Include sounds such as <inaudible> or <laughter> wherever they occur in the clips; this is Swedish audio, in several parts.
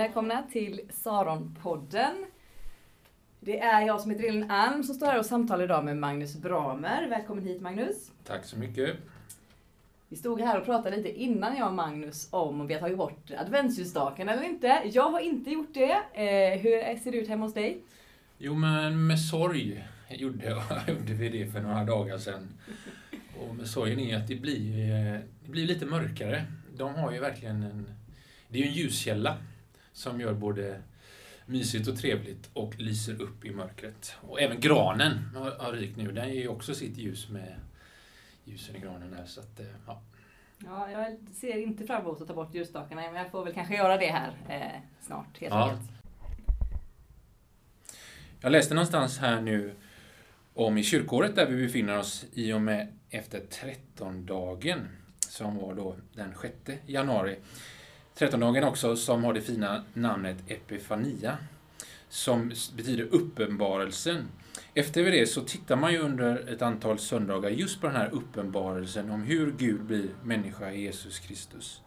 Välkomna till Saronpodden. Det är jag som heter Elin Alm som står här och samtalar idag med Magnus Bramer. Välkommen hit Magnus. Tack så mycket. Vi stod här och pratade lite innan jag och Magnus om vi har tagit bort adventsljusstaken eller inte. Jag har inte gjort det. Eh, hur ser det ut hemma hos dig? Jo, men med sorg gjorde, <laughs> gjorde vi det för några dagar sedan. Och med sorgen är att det blir, eh, det blir lite mörkare. De har ju verkligen en... Det är ju en ljuskälla som gör både mysigt och trevligt och lyser upp i mörkret. Och även granen har, har rykt nu. Den ger ju också sitt ljus med ljusen i granen där. Så att, eh, ja. Ja, jag ser inte fram emot att ta bort ljusstakarna, men jag får väl kanske göra det här eh, snart helt Ja. enkelt. Jag läste någonstans här nu om i kyrkåret där vi befinner oss i och med efter trettondagen som var då den 6 januari. Trettondagen också som har det fina namnet Epifania som betyder uppenbarelsen. Efter det så tittar man ju under ett antal söndagar just på den här uppenbarelsen om hur Gud blir människa i Jesus Kristus.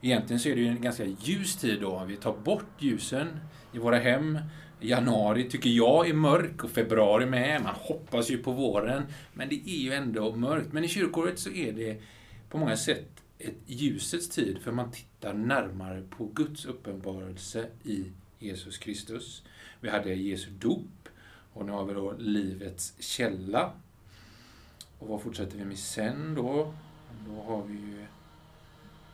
Egentligen så är det ju en ganska ljus tid då. Vi tar bort ljusen i våra hem. Januari tycker jag är mörk och februari med. Man hoppas ju på våren. Men det är ju ändå mörkt. Men i kyrkåret så är det på många sätt ett ljusets tid för man tittar närmare på Guds uppenbarelse i Jesus Kristus. Vi hade Jesu dop och nu har vi då livets källa. Och vad fortsätter vi med sen då? Då har vi ju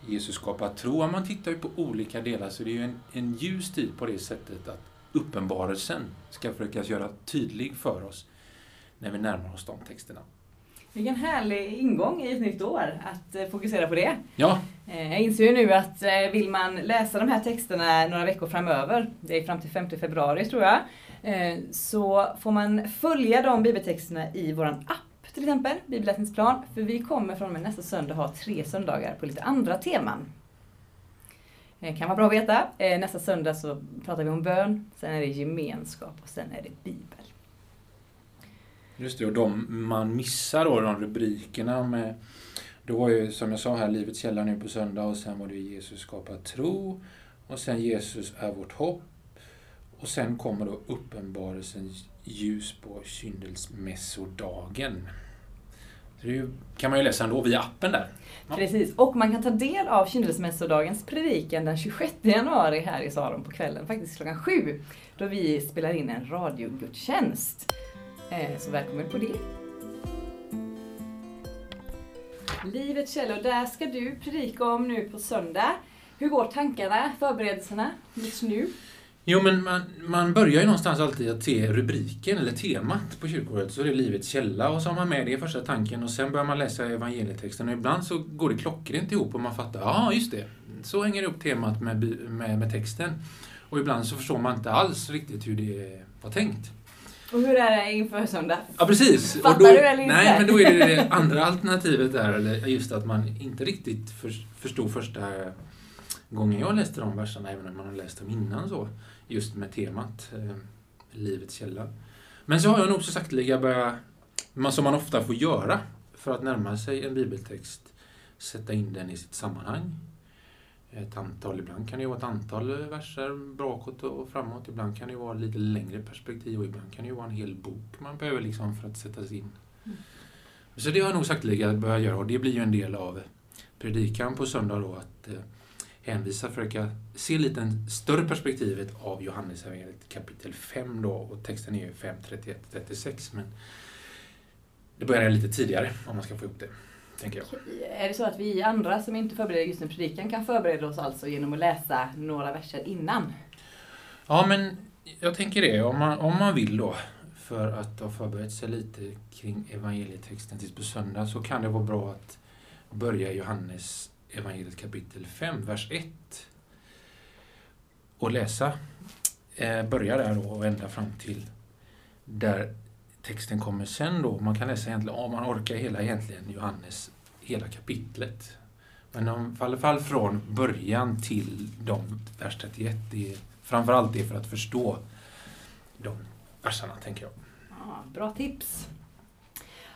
Jesus skapar tro. Man tittar ju på olika delar så det är ju en, en ljus tid på det sättet att uppenbarelsen ska försöka göra tydlig för oss när vi närmar oss de texterna. Vilken härlig ingång i ett nytt år att eh, fokusera på det. Ja, Eh, Jag inser ju nu att eh, vill man läsa de här texterna några veckor framöver, det är fram till 5 februari tror jag, så får man följa de bibeltexterna i våran app till exempel, bibelläsningsplan, för vi kommer från och med nästa söndag ha tre söndagar på lite andra teman. Eh, Kan vara bra att veta. Nästa söndag så pratar vi om bön, sen är det gemenskap och sen är det bibel just det. Och de man missar då, de rubrikerna med då var ju, som jag sa här, Livets källa nu på söndag och sen var det Jesus skapar tro och sen Jesus är vårt hopp och sen kommer då uppenbarelsens ljus på kyndelsmässodagen. Det kan man ju läsa ändå via appen där. Ja. Precis, och man kan ta del av kyndelsmässodagens predikan den 26 januari här i Saron på kvällen, faktiskt klockan sju, då vi spelar in en radiogudstjänst. Eh, så välkommen på det. Livets källor, där ska du predika om nu på söndag. Hur går tankarna, förberedelserna just nu? Jo, men man, man börjar ju någonstans alltid att se rubriken eller temat på kyrkoåret, så är det livets källa och så har man med det i första tanken och sen börjar man läsa evangelietexten och ibland så går det klockrent ihop och man fattar, ja just det, så hänger det upp temat med, med, med texten. Och ibland så förstår man inte alls riktigt hur det var tänkt. Och hur är det inför söndag? Ja, precis. Fattar då, du eller inte? Nej, men då är det det andra alternativet där, eller just att man inte riktigt för, förstod första gången jag läste de verserna, även om man har läst dem innan så, just med temat eh, livets källa. Men så har jag nog så sakteliga börjat, som man ofta får göra för att närma sig en bibeltext, sätta in den i sitt sammanhang. Ett antal, ibland kan det vara ett antal verser bakåt och framåt, ibland kan det vara lite längre perspektiv och ibland kan det vara en hel bok man behöver liksom för att sätta sig in. Mm. Så det har jag nog sakteliga börjat göra och det blir ju en del av predikan på söndag då att eh, hänvisa, försöka se lite en större perspektivet av Johannes evangeliet kapitel 5 då och texten är ju 5, 31-36 men det börjar lite tidigare om man ska få ihop det, tänker jag. Är det så att vi andra som inte förbereder just en predikan kan förbereda oss alltså genom att läsa några verser innan? Ja, men jag tänker det. Om man, om man vill då, för att ha förberett sig lite kring evangelietexten tills på söndag, så kan det vara bra att börja Johannes evangeliet kapitel 5, vers 1. Och läsa. Eh, börja där då och ända fram till där texten kommer sen då. Man kan läsa egentligen, om man orkar hela egentligen Johannes, hela kapitlet. Men om, i alla fall från början till de vers 31, det är framförallt det för att förstå de verserna, tänker jag. Ja, bra tips.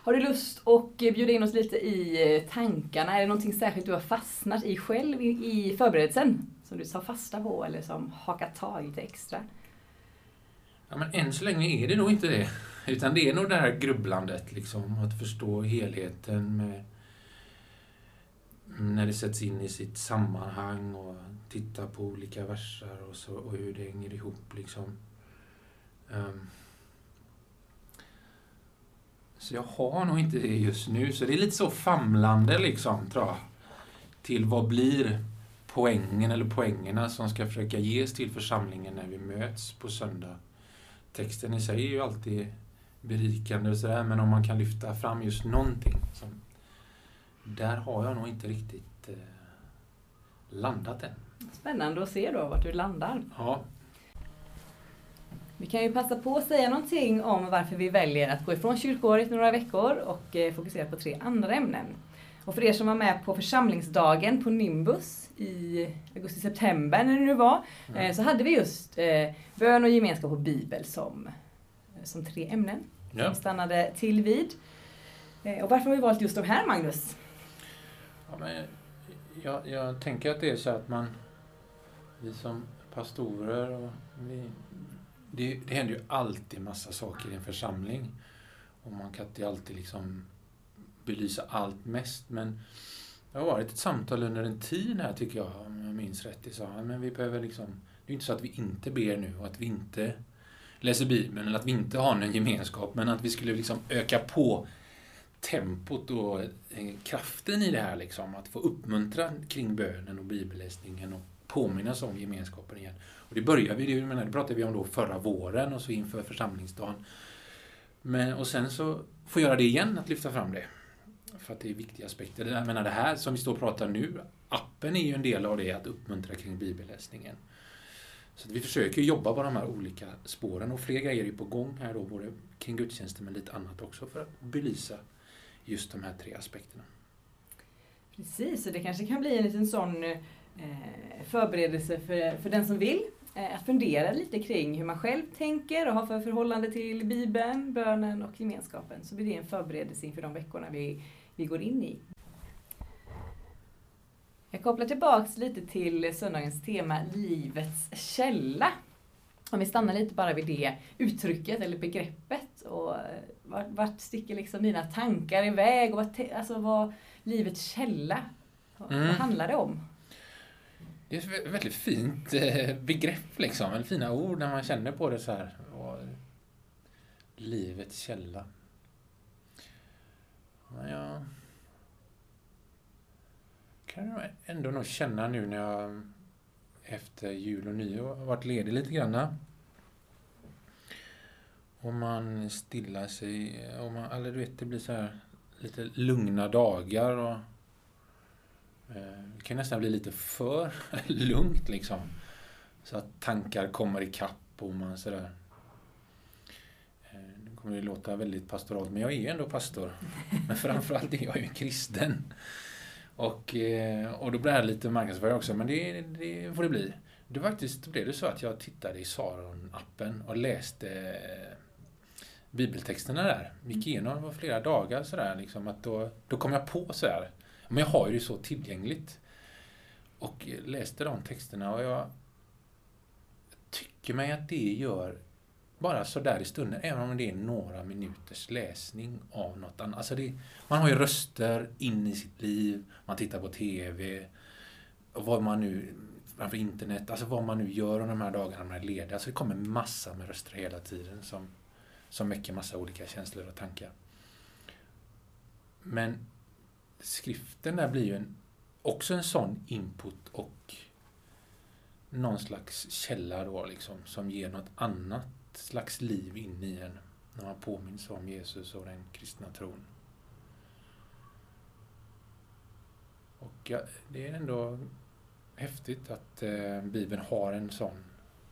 Har du lust att bjuda in oss lite i eh, tankarna? Är det någonting särskilt du har fastnat i själv i, i förberedelsen? som du tar fasta på eller som hakar tag lite extra? Ja, men än så länge är det nog inte det. Utan det är nog det här grubblandet, liksom, att förstå helheten med när det sätts in i sitt sammanhang och titta på olika versar och, så, och hur det hänger ihop. Liksom. Um, så jag har nog inte det just nu, så det är lite så famlande liksom, tror jag. Till vad blir poängen eller poängerna som ska försöka ges till församlingen när vi möts på söndag. Texten i sig är ju alltid berikande och sådär, men om man kan lyfta fram just någonting. Som, där har jag nog inte riktigt eh, landat än. Spännande att se då vart du landar. Ja. Vi kan ju passa på att säga någonting om varför vi väljer att gå ifrån kyrkoåret några veckor och eh, fokusera på tre andra ämnen. Och för er som var med på församlingsdagen på Nimbus i augusti-september när det nu var, mm. så hade vi just eh, bön och gemenskap och bibel som, som tre ämnen. Ja. Som stannade till vid. Och varför har vi valt just de här Magnus? Ja, men jag, jag tänker att det är så att man, vi som pastorer, och vi, det, det händer ju alltid massa saker i en församling. Och man kan inte alltid liksom belysa allt mest, men det har varit ett samtal under en tid här tycker jag, om jag minns rätt. Det sa men vi behöver liksom, det är inte så att vi inte ber nu och att vi inte läser Bibeln eller att vi inte har någon gemenskap, men att vi skulle liksom öka på tempot och eh, kraften i det här. Liksom, att få uppmuntra kring bönen och bibelläsningen och påminnas om gemenskapen igen. Och det började vi, det, menar, det pratade vi om då förra våren och så inför församlingsdagen. Men, och sen så få göra det igen, att lyfta fram det. För att det är viktiga aspekter. Jag menar det här som vi står och pratar nu, appen är ju en del av det, att uppmuntra kring bibelläsningen. Så vi försöker jobba på de här olika spåren och fler grejer är på gång här då, både kring gudstjänsten men lite annat också för att belysa just de här tre aspekterna. Precis, och det kanske kan bli en liten sån eh, förberedelse för, för den som vill. Eh, att fundera lite kring hur man själv tänker och har för förhållande till Bibeln, bönen och gemenskapen. Så blir det en förberedelse inför de veckorna vi, vi går in i. Jag kopplar tillbaks lite till söndagens tema Livets källa. Om vi stannar lite bara vid det uttrycket eller begreppet. Och eh, vart, vart sticker liksom dina tankar iväg? Och vart, alltså vad livets källa, vad, mm. vad handlar det om? Det är ett väldigt fint eh, begrepp, liksom. Väldigt fina ord när man känner på det så här. Och livets källa. Men jag kan ändå nog känna nu när jag efter jul och nyår har varit ledig lite grann. Och man stillar sig, och man, eller du vet, det blir så här lite lugna dagar och eh, det kan nästan bli lite för <laughs> lugnt liksom. Så att tankar kommer ikapp och man sådär. Eh, nu kommer det låta väldigt pastoralt, men jag är ju ändå pastor. <laughs> Men framförallt är jag ju kristen. Och, eh, och då blir det lite marknadsföring också, men det, det får det bli. Det faktiskt blev det så att jag tittade i Saron-appen och läste bibeltexterna där. Gick igenom det flera dagar sådär. Liksom, att då, då kom jag på sådär. Men jag har ju det så tillgängligt. Och läste de texterna och jag tycker mig att det gör bara sådär i stunden, även om det är några minuters läsning av något annat. Alltså det, man har ju röster in i sitt liv, man tittar på TV, vad man nu, framför internet, alltså vad man nu gör de här dagarna man är ledig. Alltså det kommer massa med röster hela tiden som som väcker massa olika känslor och tankar. Men skriften där blir ju en, också en sån input och någon slags källa då liksom, som ger något annat slags liv in i en när man påminns om Jesus och den kristna tron. Och ja, det är ändå häftigt att eh, Bibeln har en sån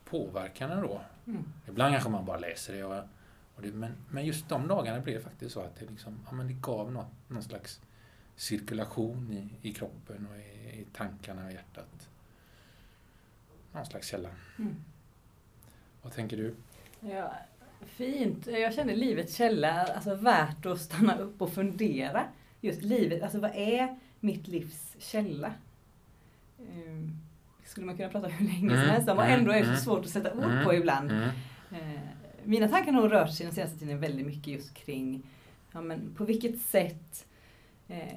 påverkan ändå. Mm. Ibland kanske man bara läser det och det, men, men just de dagarna blev det faktiskt så att det, liksom, ja, men det gav något, någon slags cirkulation i, i kroppen och i, i tankarna och hjärtat. Någon slags källa. Mm. Vad tänker du? Ja, fint. Jag känner livets källa, alltså värt att stanna upp och fundera. Just livet, alltså vad är mitt livs källa? Um, skulle man kunna prata hur länge som Mm, helst om och mm, ändå är det mm. så svårt att sätta ord Mm, på ibland. Mm. Eh, mina tankar har nog rört sig den senaste tiden väldigt mycket just kring ja, men på vilket sätt eh,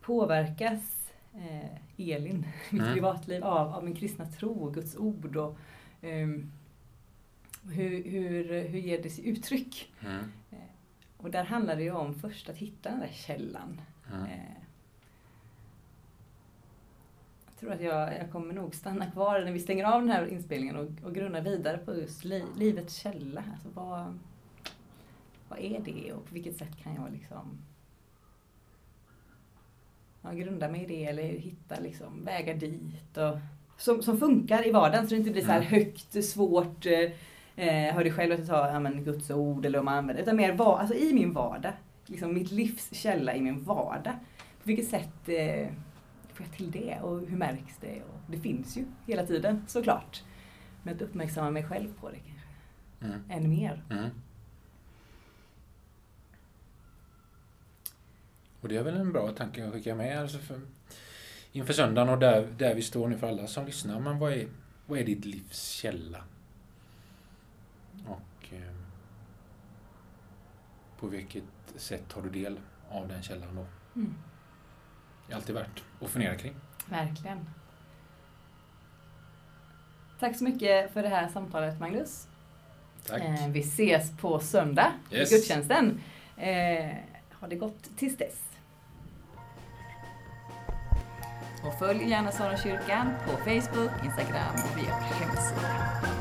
påverkas eh, Elin, mitt Mm. privatliv, av, av min kristna tro och Guds ord. Och, ehm, hur, hur, hur ger det sig uttryck? Mm. Och där handlar det ju om först att hitta den där källan. Mm. Eh, jag tror att jag, jag kommer nog stanna kvar när vi stänger av den här inspelningen och, och grunna vidare på just li, livets källa. Alltså vad, vad är det och på vilket sätt kan jag liksom ja, grunda mig i det eller hitta liksom vägar dit. Och, som, som funkar i vardagen så det inte blir så här Mm. högt, svårt. Eh, hör du själv att jag tar ja, men, Guds ord eller om man använder utan mer var, alltså i min vardag. Liksom mitt livs källa i min vardag. På vilket sätt eh, får jag till det och hur märks det? Och det finns ju hela tiden såklart. Men att uppmärksamma mig själv på det kanske Mm. än mer. Mm. Och det är väl en bra tanke att skicka med alltså för, inför söndagen och där, där vi står nu för alla som lyssnar. Men vad är, vad är ditt livs källa? Och eh, på vilket sätt tar du del av den källan då? Mm. Det är alltid värt att fundera kring. Verkligen. Tack så mycket för det här samtalet Magnus. Tack. Eh, vi ses på söndag Yes. i gudstjänsten. Eh, ha det gott tills dess. Och följ gärna Sara kyrkan på Facebook, Instagram och via vår hemsida.